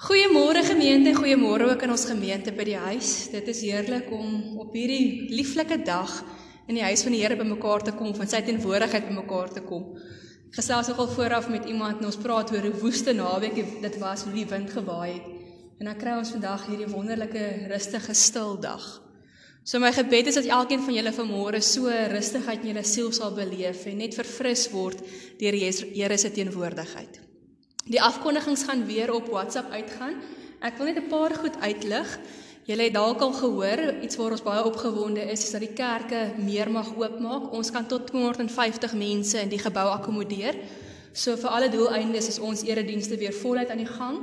Goeiemôre gemeente, goeiemôre ook aan ons gemeente by die huis. Dit is heerlik om op hierdie lieflike dag in die huis van die Here bymekaar te kom, van sy teenwoordigheid bymekaar te kom. Ek gesels nogal vooraf met iemand en ons praat oor 'n woeste naweek dit was hoe die wind gewaai het. En dan kry ons vandag hierdie wonderlike rustige stil dag. So my gebed is dat elkeen van julle vanmôre so rustigheid in julle siel sal beleef en net verfris word deur die Here se teenwoordigheid. Die afkondigings gaan weer op WhatsApp uitgaan. Ek wil net 'n paar goed uitlig. Julle het dalk al gehoor iets waar ons baie opgewonde is, is dat die kerke meer mag oopmaak. Ons kan tot 250 mense in die gebou akkommodeer. So vir alle doeleindes is ons eredienste weer voluit aan die gang.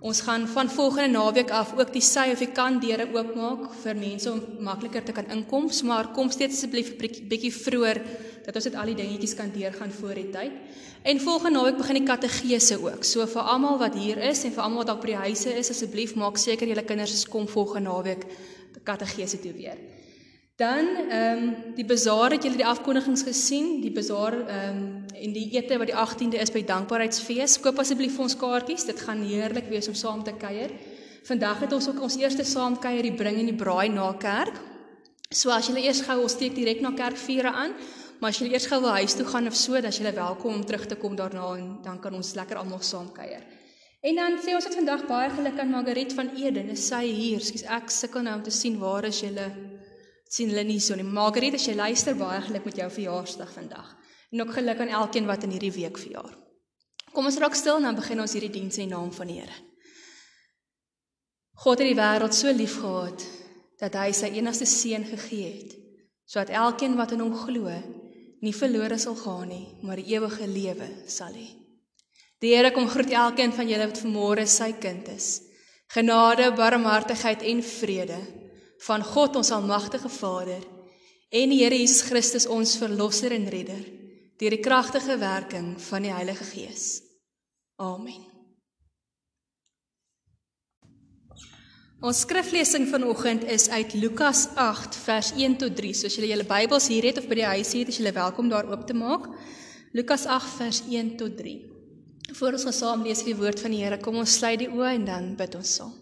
Ons gaan van volgende naweek af ook die sy of die kan deure oopmaak vir mense om makliker te kan inkom, maar kom steeds asseblief 'n bietjie vroeër dat ons dit al die dingetjies kan deurgaan voor die tyd. En volgende naweek begin die kategese ook. So vir almal wat hier is en vir almal wat dalk by die huise is, asseblief maak seker julle kinders kom volgende naweek kategese toe weer. Dan ehm um, die bazaar het julle die afkondigings gesien, die bazaar ehm um, en die ete wat die 18de is by dankbaarheidsfees. Koop asseblief ons kaartjies, dit gaan heerlik wees om saam te kuier. Vandag het ons ook ons eerste saamkuier, die bring en die braai na kerk. So as julle eers gou ons steek direk na kerkvure aan, maar as julle eers gou huis toe gaan of so, dan is julle welkom om terug te kom daarna en dan kan ons lekker almal saam kuier. En dan sê ons dit vandag baie geluk aan Margaret van Eden, is sy hier. Skus ek sukkel nou om te sien waar is julle sien hulle nie so nie. Margaret, as jy luister, baie geluk met jou verjaarsdag vandag. En ook geluk aan elkeen wat in hierdie week verjaar. Kom ons raak stil en dan begin ons hierdie diens in naam van die Here. God het die wêreld so lief gehad dat hy sy enigste seun gegee het sodat elkeen wat in hom glo nie verlore sal gaan nie, maar die ewige lewe sal hê. Die Here kom groet elkeen van julle wat vanmôre sy kind is. Genade, barmhartigheid en vrede van God ons almagtige Vader en die Here Jesus Christus ons verlosser en redder deur die kragtige werking van die Heilige Gees. Amen. Ons skriflesing vanoggend is uit Lukas 8 vers 1 tot 3. So as jy julle Bybels hier het of by die huis het, is jy welkom daar oop te maak. Lukas 8 vers 1 tot 3. Voor ons gesaam lees die woord van die Here, kom ons sluit die oë en dan bid ons saam.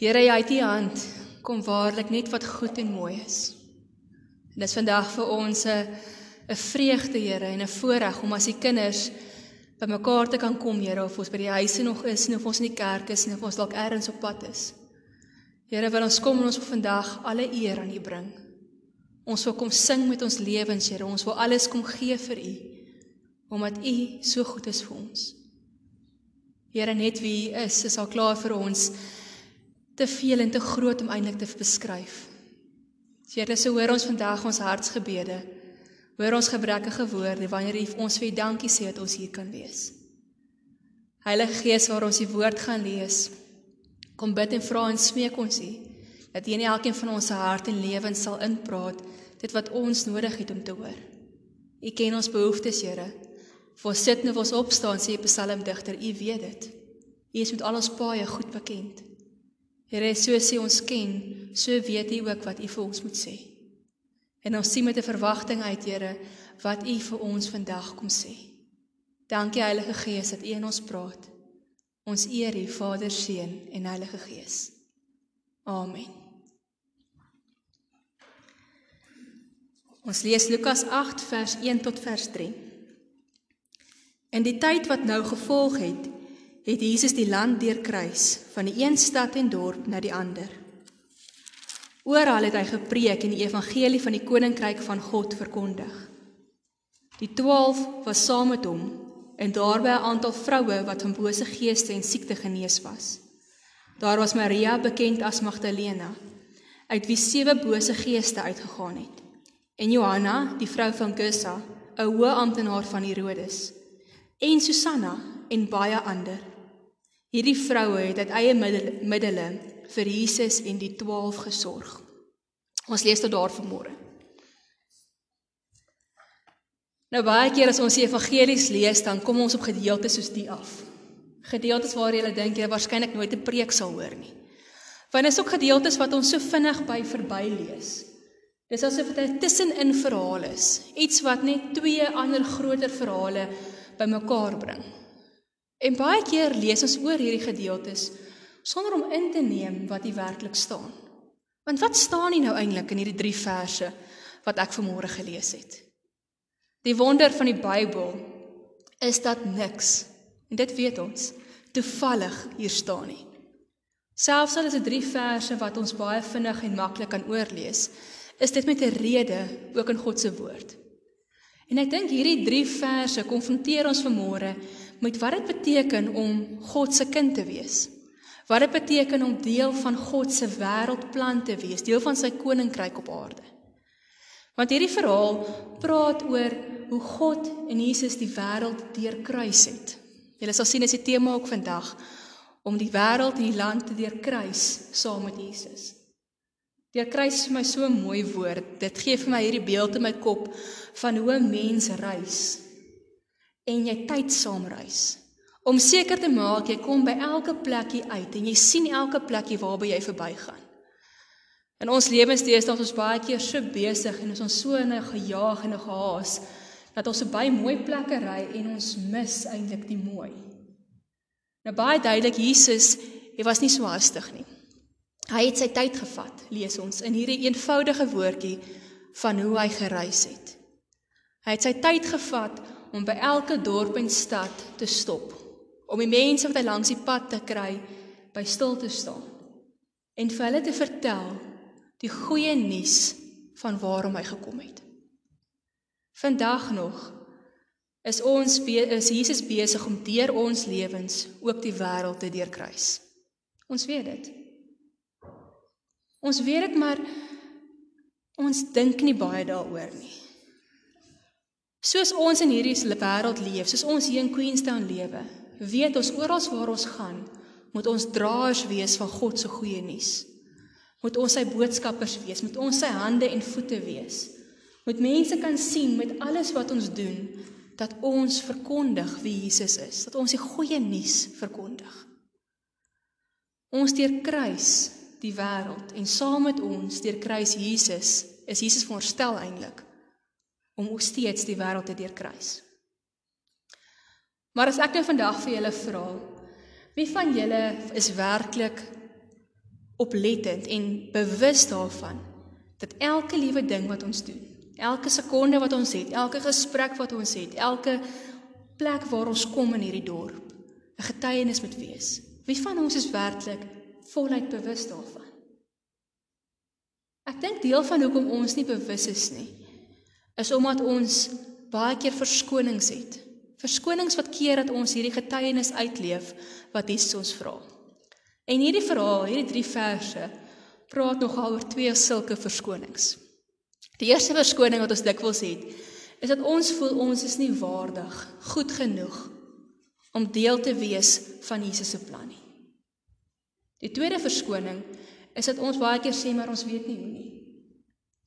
Here, jy het U hand kom waarlik net wat goed en mooi is. En dis vandag vir ons 'n 'n vreugde, Here, en 'n voorreg om as U kinders bymekaar te kan kom, Here, of ons by die huise nog is, of ons in die kerk is, of ons dalk elders op pad is. Here, wil ons kom en ons wil vandag alle eer aan U bring. Ons wil kom sing met ons lewens, Here. Ons wil alles kom gee vir U omdat U so goed is vir ons. Here, net wie U is, is al klaar vir ons te veel en te groot om eintlik te beskryf. Here, so hoor ons vandag ons hartsgebede. Hoor ons gebrekkige woorde wanneer U ons vir dankie sê dat ons hier kan wees. Heilige Gees, waar ons U woord gaan lees, kom bid en vra en smeek ons U dat U in elkeen van ons hart en lewens sal inpraat dit wat ons nodig het om te hoor. U ken ons behoeftes, Here. Voor sit nou ons opstaan sê Psalmdigter, U weet dit. U is met al ons paaie goed bekend. Here, so sê ons ken, so weet U ook wat U vir ons moet sê. En ons sien met 'n verwagting uit, Here, wat U vir ons vandag kom sê. Dankie Heilige Gees dat U in ons praat. Ons eer U Vader, Seun en Heilige Gees. Amen. Ons lees Lukas 8 vers 1 tot vers 3. In die tyd wat nou gevolg het, het Jesus die land deurkruis van die een stad en dorp na die ander. Oral het hy gepreek en die evangelie van die koninkryk van God verkondig. Die 12 was saam met hom en daarby 'n aantal vroue wat van bose geeste en siekte genees was. Daar was Maria bekend as Magdalena, uit wie sewe bose geeste uitgegaan het. En Johanna, die vrou van Kusa, 'n hoë amptenaar van Herodes, en Susanna en baie ander. Hierdie vroue het uit eie middele vir Jesus en die 12 gesorg. Ons lees dit daar vanmôre. Nou baie keer as ons die evangelies lees, dan kom ons op gedeeltes soos die af. Gedeeltes waar jy dink jy waarskynlik nooit 'n preek sal hoor nie. Want is ook gedeeltes wat ons so vinnig by verby lees. Dis asof dit tussenin verhaal is, iets wat net twee ander groter verhale bymekaar bring. En baie keer lees ons oor hierdie gedeeltes sonder om in te neem wat hier werklik staan. Want wat staan hier nou eintlik in hierdie 3 verse wat ek vanmôre gelees het? Die wonder van die Bybel is dat niks en dit weet ons toevallig hier staan nie. Selfs al is dit 3 verse wat ons baie vinnig en maklik kan oorlees, is dit met 'n rede ook in God se woord. En ek dink hierdie 3 verse konfronteer ons vanmôre met wat dit beteken om God se kind te wees. Wat dit beteken om deel van God se wêreldplan te wees, deel van sy koninkryk op aarde. Want hierdie verhaal praat oor hoe God en Jesus die wêreld deurkruis het. Julle sal sien dis die tema ook vandag om die wêreld en die land te deurkruis saam met Jesus. Deurkruis is vir my so 'n mooi woord. Dit gee vir my hierdie beeld in my kop van hoe 'n mens reis en jy tyd saam reis. Om seker te maak jy kom by elke plekkie uit en jy sien elke plekkie waarby jy verbygaan. In ons lewens deesdae is ons baie keer so besig en ons is so in 'n gejaag en 'n gehaas dat ons by mooi plekke ry en ons mis eintlik die mooi. Nou baie duidelik Jesus, hy was nie so hastig nie. Hy het sy tyd gevat, lees ons in hierdie eenvoudige woordjie van hoe hy gereis het. Hy het sy tyd gevat om by elke dorp en stad te stop, om die mense wat hy langs die pad te kry by stil te staan en vir hulle te vertel die goeie nuus van waarom hy gekom het. Vandag nog is ons is Jesus besig om deur ons lewens ook die wêreld te deurkruis. Ons weet dit. Ons weet dit maar ons dink nie baie daaroor nie. Soos ons in hierdie wêreld leef, soos ons hier in Queenstown lewe, weet ons oral waar ons gaan, moet ons draers wees van God se goeie nuus. Moet ons sy boodskappers wees, moet ons sy hande en voete wees. Moet mense kan sien met alles wat ons doen dat ons verkondig wie Jesus is, dat ons die goeie nuus verkondig. Ons deurkruis die wêreld en saam met ons deurkruis Jesus, is Jesus voorstel eintlik om steeds die wêreld te deurkruis. Maar as ek nou vandag vir julle vra, wie van julle is werklik oplettend en bewus daarvan dat elke liewe ding wat ons doen Elke sekonde wat ons het, elke gesprek wat ons het, elke plek waar ons kom in hierdie dorp, 'n getuienis moet wees. Wie van ons is werklik voluit bewus daarvan? Ek dink deel van hoekom ons nie bewus is nie, is omdat ons baie keer verskonings het. Verskonings wat keer dat ons hierdie getuienis uitleef wat Jesus ons vra. En hierdie verhaal, hierdie 3 verse, praat nogal oor twee sulke verskonings. Die eerste verskoning wat ons dikwels het, is dat ons voel ons is nie waardig, goed genoeg om deel te wees van Jesus se plan nie. Die tweede verskoning is dat ons baie keer sê maar ons weet nie hoe nie.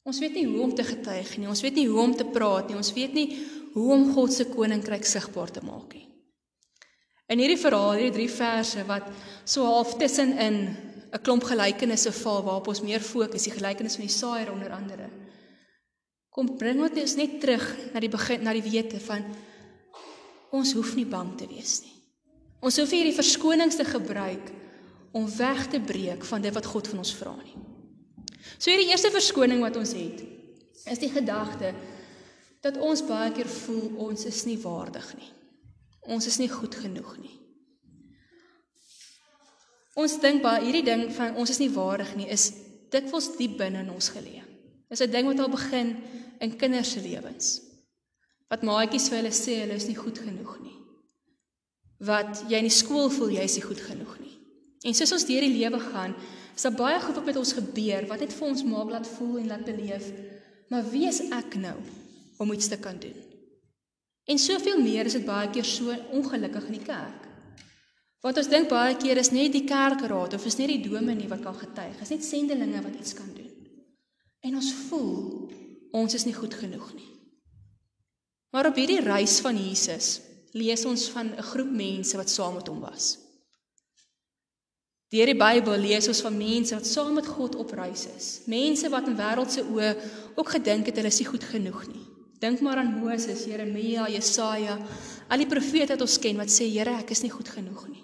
Ons weet nie hoe om te getuig nie, ons weet nie hoe om te praat nie, ons weet nie hoe om God se koninkryk sigbaar te maak nie. In hierdie verhaal, hierdie drie verse wat so half tussenin 'n klomp gelykenisse val waarop ons meer fokus, die gelykenis van die saaier onder andere. Kom bring ons net terug na die begin na die wete van ons hoef nie bang te wees nie. Ons hoef hierdie verskonings te gebruik om weg te breek van dit wat God van ons vra nie. So hierdie eerste verskoning wat ons het is die gedagte dat ons baie keer voel ons is nie waardig nie. Ons is nie goed genoeg nie. Ons dink baie hierdie ding van ons is nie waardig nie is dikwels diep binne in ons geleë. Dis 'n ding wat al begin in kinders se lewens. Wat maatjies vir hulle sê hulle is nie goed genoeg nie. Wat jy in die skool voel jy is nie goed genoeg nie. En soos ons deur die lewe gaan, is daar baie goed wat met ons gebeur wat net vir ons maak laat voel en laat beleef, maar wie is ek nou om iets te kan doen? En soveel meer is dit baie keer so ongelukkig in die kerk. Want ons dink baie keer is net die kerkraad of is net die dominee wat kan getuig, is net sendelinge wat iets kan doen. En ons voel ons is nie goed genoeg nie. Maar op hierdie reis van Jesus lees ons van 'n groep mense wat saam met hom was. Deur die Bybel lees ons van mense wat saam met God op reis is. Mense wat in wêreldse oë ook gedink het hulle is nie goed genoeg nie. Dink maar aan Moses, Jeremia, Jesaja, al die profete wat ons ken wat sê Here, ek is nie goed genoeg nie.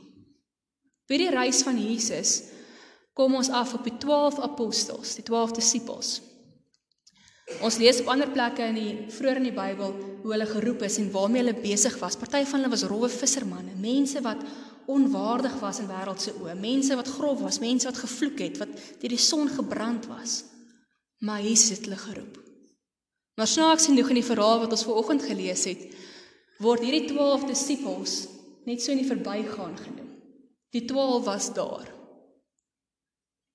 By die reis van Jesus kom ons af op die 12 apostels, die 12 disippels. Ons lees op ander plekke in die vroeër in die Bybel hoe hulle geroep is en waarmee hulle besig was. Party van hulle was rowwe vissermanne, mense wat onwaardig was in wêreld se oë, mense wat grof was, mense wat gevloek het, wat deur die son gebrand was. Maar Jesus het hulle geroep. Maar snaaks genoeg in die verhaal wat ons ver oggend gelees het, word hierdie 12 disippels net so in die verbygaan genoem. Die 12 was daar.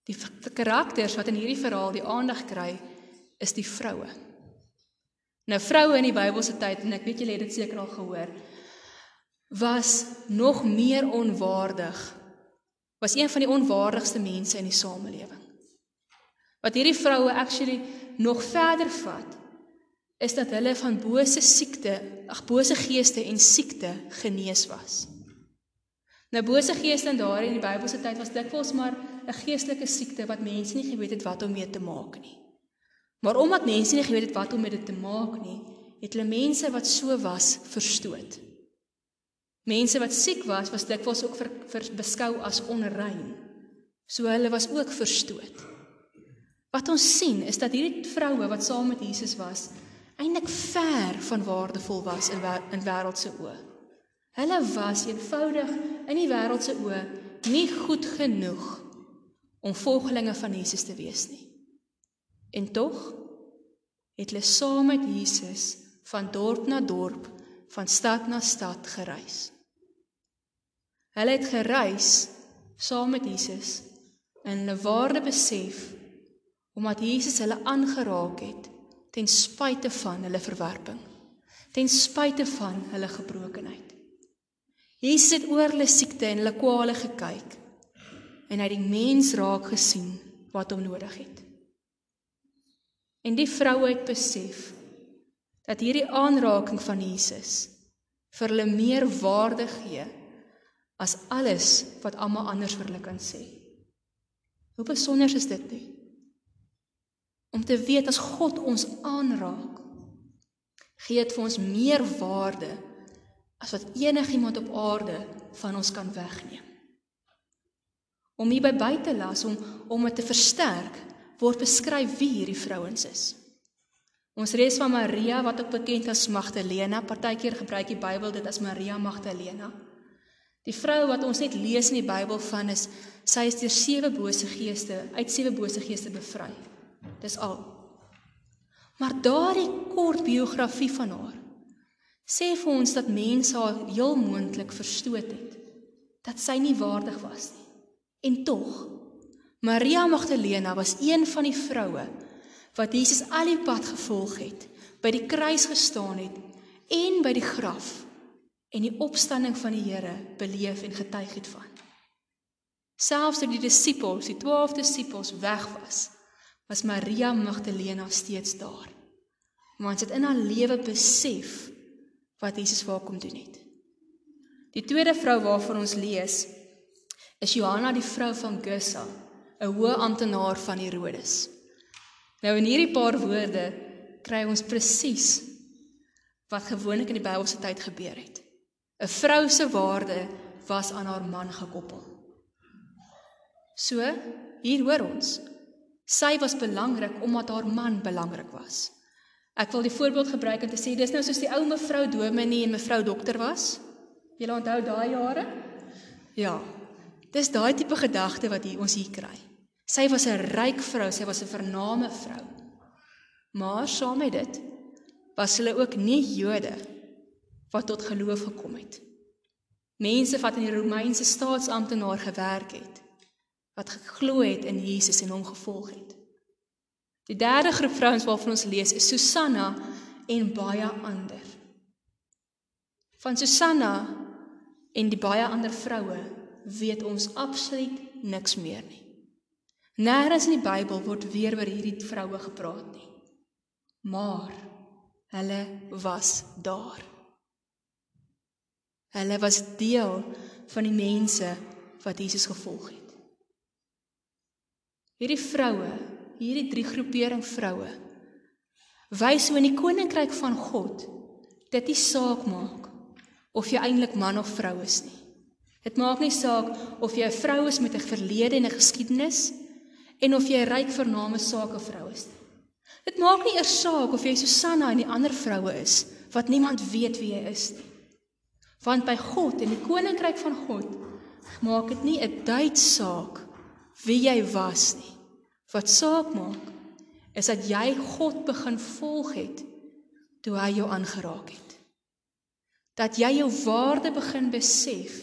Die karakters wat in hierdie verhaal die aandag kry, is die vroue. Nou vroue in die Bybelse tyd en ek weet julle het dit seker al gehoor, was nog meer onwaardig. Was een van die onwaardigste mense in die samelewing. Wat hierdie vroue actually nog verder vat is dat hulle van bose siekte, ag bose geeste en siekte genees was. Nou bose geeste in daardie in die Bybelse tyd was dikwels maar 'n geestelike siekte wat mense nie geweet het wat om mee te maak nie. Maar omdat mense nie geweet het wat om met dit te maak nie, het hulle mense wat so was verstoot. Mense wat siek was, was dikwels ook vir, vir beskou as onrein. So hulle was ook verstoot. Wat ons sien is dat hierdie vroue wat saam met Jesus was, eintlik ver van waardevol was in in wêreld se oë. Hulle was eenvoudig in die wêreld se oë nie goed genoeg om volgelinge van Jesus te wees nie. En tog het hulle saam met Jesus van dorp na dorp, van stad na stad gereis. Hulle het gereis saam met Jesus in hulle waarde besef omdat Jesus hulle aangeraak het ten spyte van hulle verwerping, ten spyte van hulle gebrokenheid. Jesus het oor hulle siekte en hulle kwale gekyk en hy het die mens raak gesien wat hom nodig het. En die vroue het besef dat hierdie aanraking van Jesus vir hulle meer waarde gee as alles wat almal anders vir hulle kan sê. Hoe besonder is dit nie? Om te weet as God ons aanraak gee dit vir ons meer waarde as wat enigiemand op aarde van ons kan wegneem. Om hier by buite las om om dit te versterk word beskryf wie hierdie vrouens is. Ons lees van Maria wat ook bekend as Magdalena, partykeer gebruik die Bybel dit as Maria Magdalena. Die vrou wat ons net lees in die Bybel van is sy is deur sewe bose geeste uit sewe bose geeste bevry. Dis al. Maar daardie kort biografie van haar sê vir ons dat mense haar heel moontlik verstoot het dat sy nie waardig was nie. En tog Maria Magdalena was een van die vroue wat Jesus al die pad gevolg het, by die kruis gestaan het en by die graf en die opstanding van die Here beleef en getuig het van. Selfs toe die disippels, die 12 disippels weg was, was Maria Magdalena steeds daar. Want sy het in haar lewe besef wat Jesus vir haar kom doen het. Die tweede vrou waarvan ons lees is Johanna die vrou van Gussa, 'n hoë amptenaar van Herodes. Nou in hierdie paar woorde kry ons presies wat gewoonlik in die Bybelse tyd gebeur het. 'n Vrou se waarde was aan haar man gekoppel. So, hier hoor ons, Sy was belangrik omdat haar man belangrik was. Ek wil die voorbeeld gebruik om te sê dis nou soos die ou mevrou Dominee en mevrou dokter was. Julle onthou daai jare? Ja. Dis daai tipe gedagte wat hier ons hier kry. Sy was 'n ryk vrou, sy was 'n vername vrou. Maar saam met dit was hulle ook nie Jode wat tot geloof gekom het. Mense wat in die Romeinse staatsamptenaar gewerk het wat geglo het in Jesus en hom gevolg het. Die derde groep vrouens waarvan ons lees is Susanna en baie ander. Van Susanna en die baie ander vroue weet ons absoluut niks meer nie. Nêrens in die Bybel word weer oor hierdie vroue gepraat nie. Maar hulle was daar. Hulle was deel van die mense wat Jesus gevolg het. Hierdie vroue, hierdie drie groepering vroue Wys hoe in die koninkryk van God dit nie saak maak of jy eintlik man of vrou is nie. Dit maak nie saak of jy 'n vrou is met 'n verlede en 'n geskiedenis en of jy 'n ryk vername sake vrou is nie. Dit maak nie eers saak of jy Susanna en die ander vroue is wat niemand weet wie jy is nie. Want by God en die koninkryk van God maak dit nie 'n duit saak wie jy was nie. Wat saak maak is dat jy God begin volg het toe hy jou aangeraak het. Dat jy jou waarde begin besef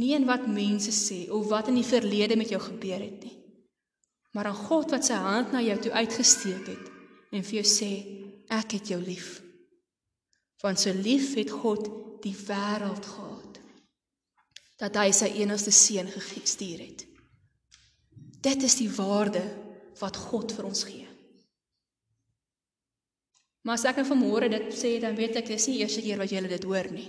nie in wat mense sê of wat in die verlede met jou gebeur het nie. Maar aan God wat sy hand na jou toe uitgesteek het en vir jou sê ek het jou lief. Want so lief het God die wêreld gehad dat hy sy enigste seun gestuur het. Dit is die waarde wat God vir ons gee. Maar as ek nou vanmôre dit sê, dan weet ek dis nie eers die keer wat jy dit hoor nie.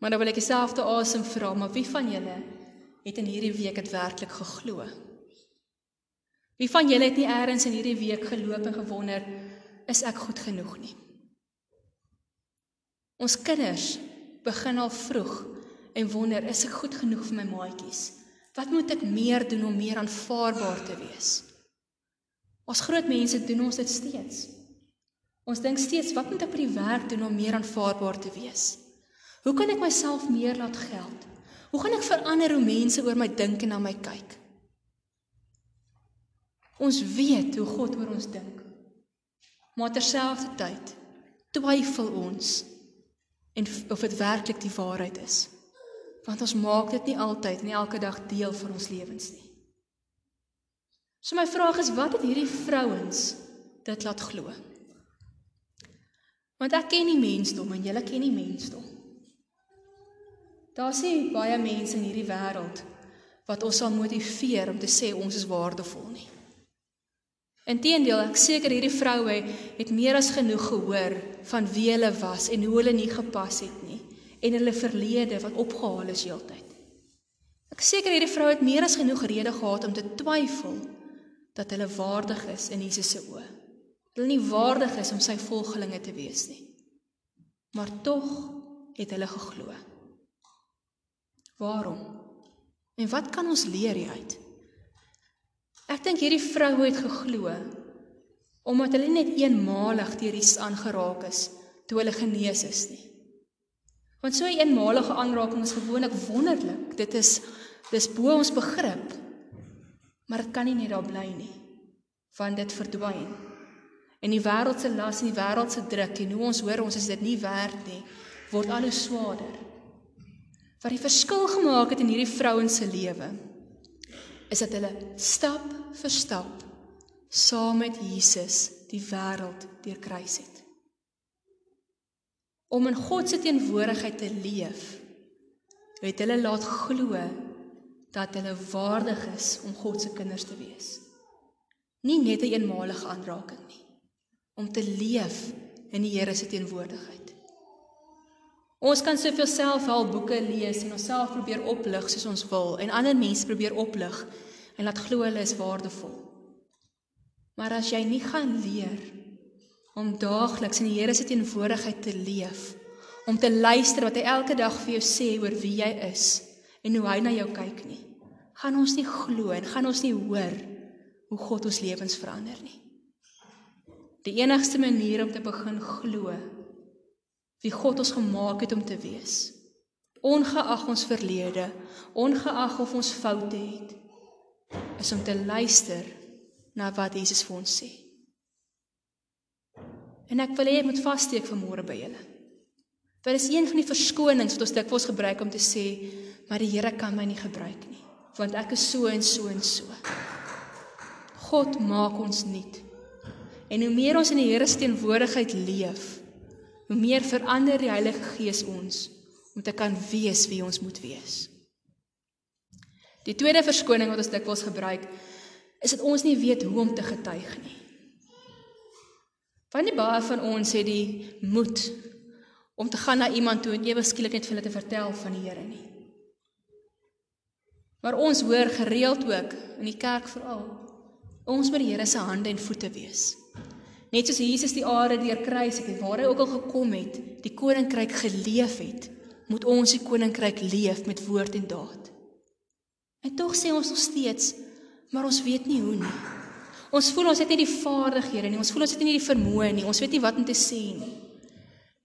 Maar dan wil ek dieselfde asem vra, maar wie van julle het in hierdie week dit werklik geglo? Wie van julle het nie eers in hierdie week geloop en gewonder is ek goed genoeg nie? Ons kinders begin al vroeg en wonder is ek goed genoeg vir my maatjies? Wat moet ek meer doen om meer aanvaarbaar te wees? Ons groot mense doen ons dit steeds. Ons dink steeds wat moet ek by die werk doen om meer aanvaarbaar te wees? Hoe kan ek myself meer laat geld? Hoe gaan ek verander hoe mense oor my dink en na my kyk? Ons weet hoe God oor ons dink. Maar terselfdertyd twyfel ons en of dit werklik die waarheid is. Want ons maak dit nie altyd nie elke dag deel van ons lewens nie. So my vraag is wat het hierdie vrouens dit laat glo? Want ek ken nie mensdom en julle ken nie mensdom. Daar's nie baie mense in hierdie wêreld wat ons sal motiveer om te sê ons is waardevol nie. Inteendeel, ek seker hierdie vroue het meer as genoeg gehoor van wie hulle was en hoe hulle nie gepas het nie en hulle verlede wat opgehaal is heeltyd. Ek seker hierdie vrou het meer as genoeg rede gehad om te twyfel dat hulle waardig is in Jesus se oë hulle nie waardig is om sy volgelinge te wees nie. Maar tog het hulle geglo. Waarom? En wat kan ons leer hieruit? Ek dink hierdie vrou het geglo omdat hulle net eenmalig deur iets aangeraak is toe hulle genees is nie. Want so 'n eenmalige aanraking is gewoonlik wonderlik. Dit is dis bo ons begrip. Maar dit kan nie net daar bly nie. Want dit verdwyn en die wêreldse las en die wêreldse druk en hoe ons hoor ons is dit nie werd nie word al hoe swaarder. Wat die verskil gemaak het in hierdie vrouens se lewe is dat hulle stap vir stap saam met Jesus die wêreld deurkruis het. Om in God se teenwoordigheid te leef, het hulle laat glo dat hulle waardig is om God se kinders te wees. Nie net 'n een eenmalige aanraking nie om te leef in die Here se teenwoordigheid. Ons kan soveel selfhelpboeke lees en onsself probeer oplig soos ons wil en ander mense probeer oplig en laat glo hulle is waardevol. Maar as jy nie gaan leer om daagliks in die Here se teenwoordigheid te leef, om te luister wat hy elke dag vir jou sê oor wie jy is en hoe hy na jou kyk nie, gaan ons nie glo en gaan ons nie hoor hoe God ons lewens verander nie. Die enigste manier om te begin glo wie God ons gemaak het om te wees. Ongeag ons verlede, ongeag of ons foute het, is om te luister na wat Jesus vir ons sê. En ek wil hê jy moet vassteek vanmôre by julle. Dit is een van die verskonings wat ons dikwels gebruik om te sê, maar die Here kan my nie gebruik nie, want ek is so en so en so. God maak ons nuut. En hoe meer ons in die Here se teenwoordigheid leef, hoe meer verander die Heilige Gees ons om te kan wees wie ons moet wees. Die tweede verskoning wat ons dikwels gebruik, is dat ons nie weet hoe om te getuig nie. Want nie baie van ons het die moed om te gaan na iemand toe en ewe skielik net vir hulle te vertel van die Here nie. Maar ons hoor gereeld ook in die kerk veral ons moet die Here se hande en voete wees. Net soos Jesus die aarde deur kruis het waar hy ook al gekom het, die koninkryk geleef het, moet ons die koninkryk leef met woord en daad. En tog sê ons nog steeds, maar ons weet nie hoe nie. Ons voel ons het nie die vaardighede nie, ons voel ons het nie die vermoë nie, ons weet nie wat om te sê nie.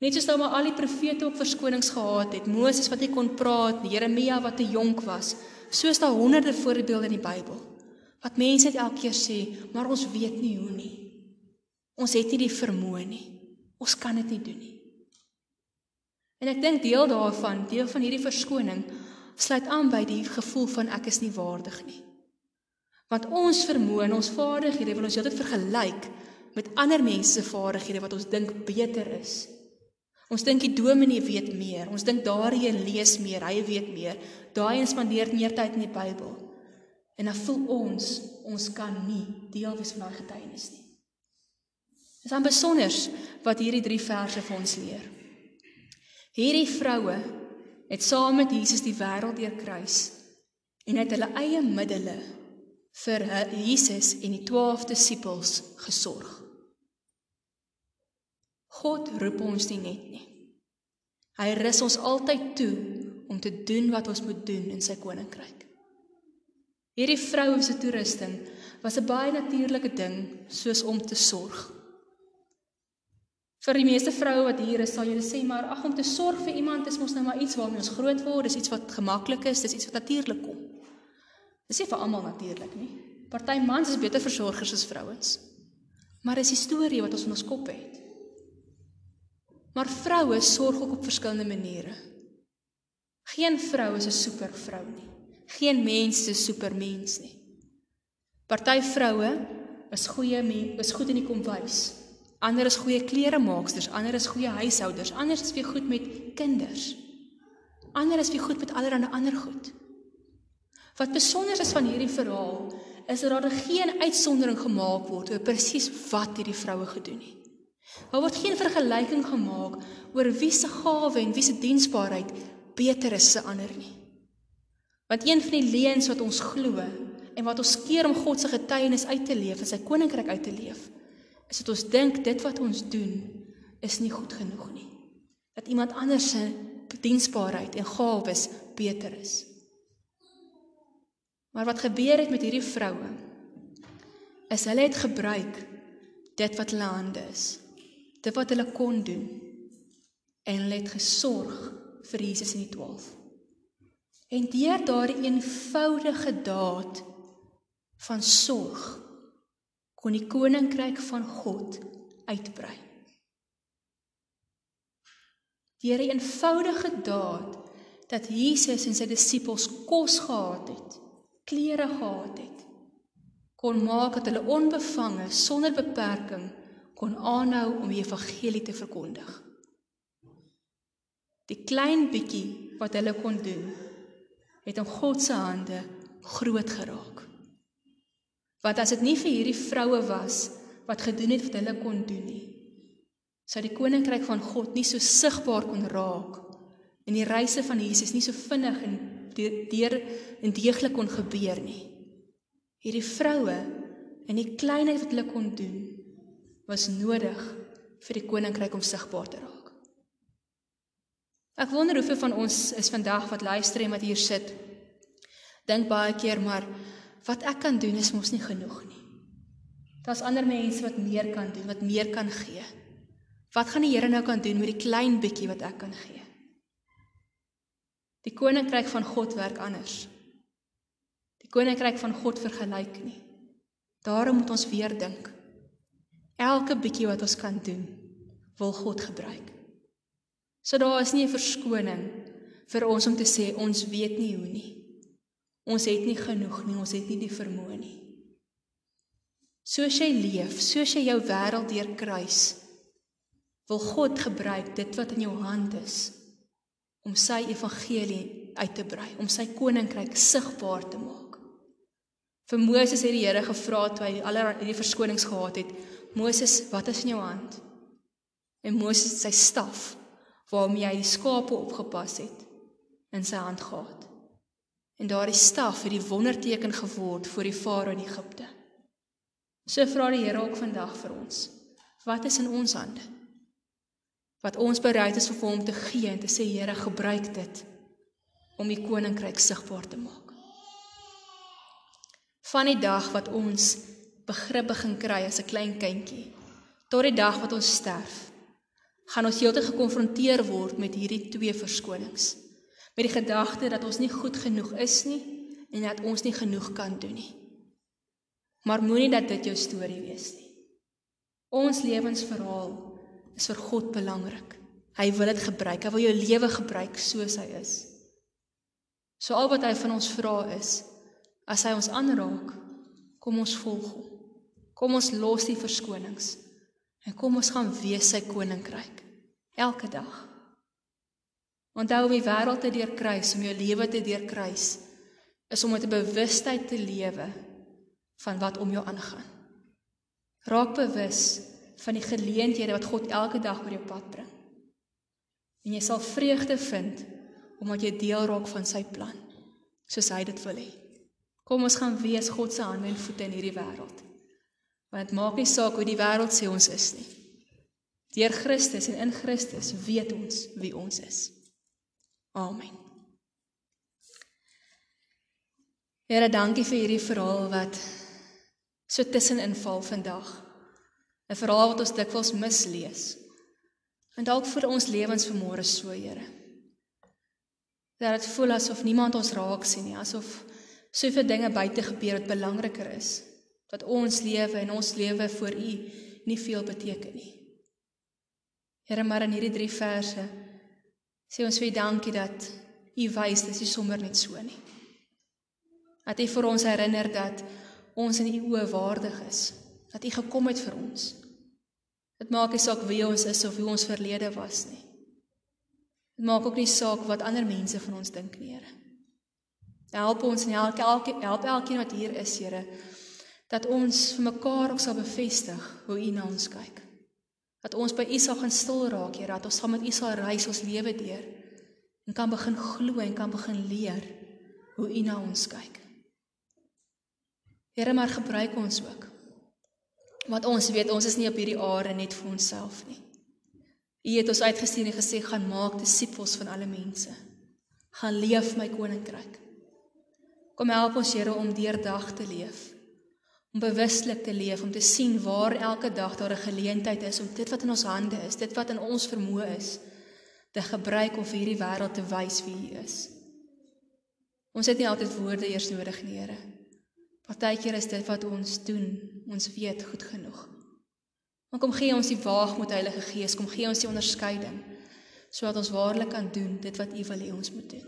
Net soos nou maar al die profete ook verskonings gehad het, Moses wat nie kon praat nie, Jeremia wat te jonk was, soos daar honderde voorbeelde in die Bybel. Wat mense net elke keer sê, maar ons weet nie hoe nie. Ons het nie die vermoë nie. Ons kan dit nie doen nie. En ek dink deel daarvan, deel van hierdie verskoning sluit aan by die gevoel van ek is nie waardig nie. Want ons vermoë en ons vaardighede wil ons heeltyd vergelyk met ander mense se vaardighede wat ons dink beter is. Ons dink die dominee weet meer. Ons dink daardie lees meer, hy weet meer. Daai spandeer meer tyd in die Bybel. En dan voel ons ons kan nie deel wees van daai getuienis nie. Dit is dan besonder wat hierdie drie verse vir ons leer. Hierdie vroue het saam met Jesus die wêreld deurkruis en het hulle eie middele vir Jesus en die 12 disippels gesorg. God roep ons nie net nie. Hy rus ons altyd toe om te doen wat ons moet doen in sy koninkryk. Hierdie vroue se toerusting was 'n baie natuurlike ding soos om te sorg. Vir die meeste vroue wat hier is, sal julle sê maar ag om te sorg vir iemand is mos nou maar iets waarmee ons groot word, dis iets wat gemaklik is, dis iets wat natuurlik kom. Dis nie vir almal natuurlik nie. Party mans is beter versorgers as vrouens. Maar dis 'n storie wat ons in ons kop het. Maar vroue sorg ook op verskillende maniere. Geen vrou is 'n supervrou nie. Geen mens is 'n supermens nie. Party vroue is goeie is goed in die kombuis. Ander is goeie kleremaaksters, ander is goeie huishouders, ander is weer goed met kinders. Ander is weer goed met allerlei ander goed. Wat besonder is van hierdie verhaal is dat daar geen uitsondering gemaak word oor presies wat hierdie vroue gedoen het. Daar word geen vergelyking gemaak oor wie se gawe en wie se diensbaarheid beter is as ander nie. Want een van die leuns wat ons glo en wat ons keer om God se getuienis uit te leef en sy koninkryk uit te leef, is dat ons dink dit wat ons doen is nie goed genoeg nie. Dat iemand anders se diensbaarheid en gawes beter is. Maar wat gebeur het met hierdie vroue? Is hulle het gebruik dit wat hulle hande is dit wat hulle kon doen en hulle het gesorg vir Jesus en die 12. En deur daardie eenvoudige daad van sorg kon die koninkryk van God uitbrei. Deur 'n eenvoudige daad dat Jesus en sy disippels kos gehad het, klere gehad het, kon maak dat hulle onbevange sonder beperking kon aanhou om die evangelie te verkondig. Die klein bietjie wat hulle kon doen, het in God se hande groot geraak. Want as dit nie vir hierdie vroue was wat gedoen het wat hulle kon doen nie, sou die koninkryk van God nie so sigbaar kon raak en die reise van Jesus nie so vinnig en deur en deeglik kon gebeur nie. Hierdie vroue en die kleinheid wat hulle kon doen, was nodig vir die koninkryk om sigbaar te raak. Ek wonder hoeveel van ons is vandag wat luister en wat hier sit. Dink baie keer maar wat ek kan doen is mos nie genoeg nie. Daar's ander mense wat meer kan doen, wat meer kan gee. Wat gaan die Here nou kan doen met die klein bietjie wat ek kan gee? Die koninkryk van God werk anders. Die koninkryk van God vergelyk nie. Daarom moet ons weer dink. Elke bietjie wat ons kan doen, wil God gebruik. So daar is nie 'n verskoning vir ons om te sê ons weet nie hoe nie. Ons het nie genoeg nie, ons het nie die vermoë nie. Soos jy leef, soos jy jou wêreld deurkruis, wil God gebruik dit wat in jou hand is om sy evangelie uit te brei, om sy koninkryk sigbaar te maak. Vir Moses het die Here gevra toe hy al hierdie verskonings gehad het, Moses, wat is in jou hand? En Moses het sy staf waarmee hy die skape opgepas het in sy hand gehad. En daardie staf het die wonderteken geword vir die farao in Egipte. So vra die Here ook vandag vir ons. Wat is in ons hande? Wat ons bereid is vir hom te gee en te sê Here, gebruik dit om u koninkryk sigbaar te maak. Van die dag wat ons begrip begin kry as 'n klein kindjie tot die dag wat ons sterf, gaan ons heeltyd gekonfronteer word met hierdie twee verskonings. Met die gedagte dat ons nie goed genoeg is nie en dat ons nie genoeg kan doen nie. Maar moenie dat dit jou storie wees nie. Ons lewensverhaal is vir God belangrik. Hy wil dit gebruik. Hy wil jou lewe gebruik soos hy is. So al wat hy van ons vra is as hy ons aanraak, kom ons volg hom. Kom ons los die verskonings en kom ons gaan wees sy koninkryk elke dag. Onthou om die wêreld te deurkruis, om jou lewe te deurkruis, is om met 'n bewustheid te lewe van wat om jou aangaan. Raak bewus van die geleenthede wat God elke dag oor jou pad bring. En jy sal vreugde vind omdat jy deel raak van sy plan, soos hy dit wil hê. Kom ons gaan wees God se hande en voete in hierdie wêreld. Want dit maak nie saak hoe die wêreld sê ons is nie. Deur Christus en in Christus weet ons wie ons is. Amen. Here, dankie vir hierdie verhaal wat so tussenin val vandag. 'n Verhaal wat ons dikwels mislees. En dalk vir ons lewens vanmôre so, Here. Dat dit voel asof niemand ons raak sien nie, asof soveel dinge buite gebeur wat belangriker is. Dat ons lewe en ons lewe vir U nie veel beteken nie. Here, maar in hierdie 3 verse sê ons vir dankie dat U wys dis nie sommer net so nie. Dat U vir ons herinner dat ons in U oë waardig is, dat U gekom het vir ons. Dit maak nie saak wie ons is of hoe ons verlede was nie. Dit maak ook nie saak wat ander mense van ons dink nie, Here. Help ons en help elke help elkeen wat hier is, Here, dat ons vir mekaar ook sal bevestig hoe U na ons kyk dat ons by U sal gaan stil raak, Here, dat ons saam met U sal reis ons lewe deur en kan begin glo en kan begin leer hoe U na ons kyk. Here, maar gebruik ons ook. Want ons weet ons is nie op hierdie aarde net vir onsself nie. U het ons uitgestuur en gesê gaan maak disippels van alle mense. Gaan leef my koninkryk. Kom help ons Here om deurdag te leef om bewuslik te leef, om te sien waar elke dag daar 'n geleentheid is om dit wat in ons hande is, dit wat in ons vermoë is, te gebruik om vir hierdie wêreld te wys wie U is. Ons het nie altyd woorde eers nodig nie, Here. Partykeer is dit wat ons doen, ons weet goed genoeg. Maar kom gee ons die waagmoed, Heilige Gees, kom gee ons die onderskeiding sodat ons waarlik kan doen dit wat U wil hê ons moet doen.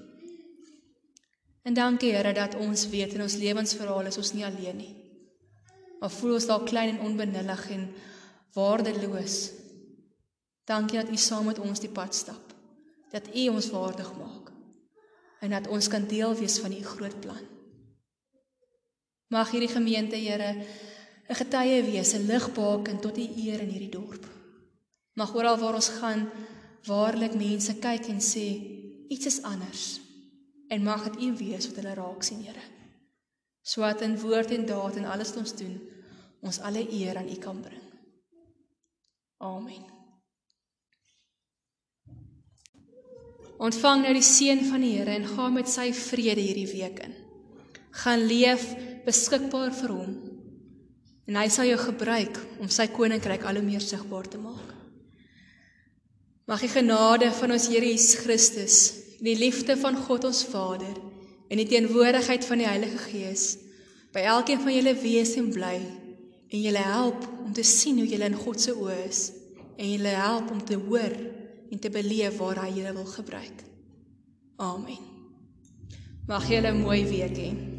En dankie Here dat ons weet in ons lewensverhaal is ons nie alleen nie. Maar voel ons dalk klein en onbenullig en waardeloos. Dankie dat U saam met ons die pad stap. Dat U ons waardig maak en dat ons kan deel wees van U groot plan. Mag hierdie gemeente, Here, 'n getuie wees, 'n ligbaken tot U eer in hierdie dorp. Mag oral waar ons gaan, waarlik mense kyk en sê iets is anders. En mag dit U wees wat hulle raak sien, Here sodat in woord en daad en alles wat ons doen ons alle eer aan U kan bring. Amen. Ontvang nou die seën van die Here en gaan met sy vrede hierdie week in. Gaan leef beskikbaar vir hom en hy sal jou gebruik om sy koninkryk al hoe meer sigbaar te maak. Mag die genade van ons Here Jesus Christus en die liefde van God ons Vader in die teenwoordigheid van die Heilige Gees by elkeen van julle wees en bly en julle help om te sien hoe julle in God se oë is en julle help om te hoor en te beleef waar hy julle wil gebruik. Amen. Mag julle 'n mooi week hê.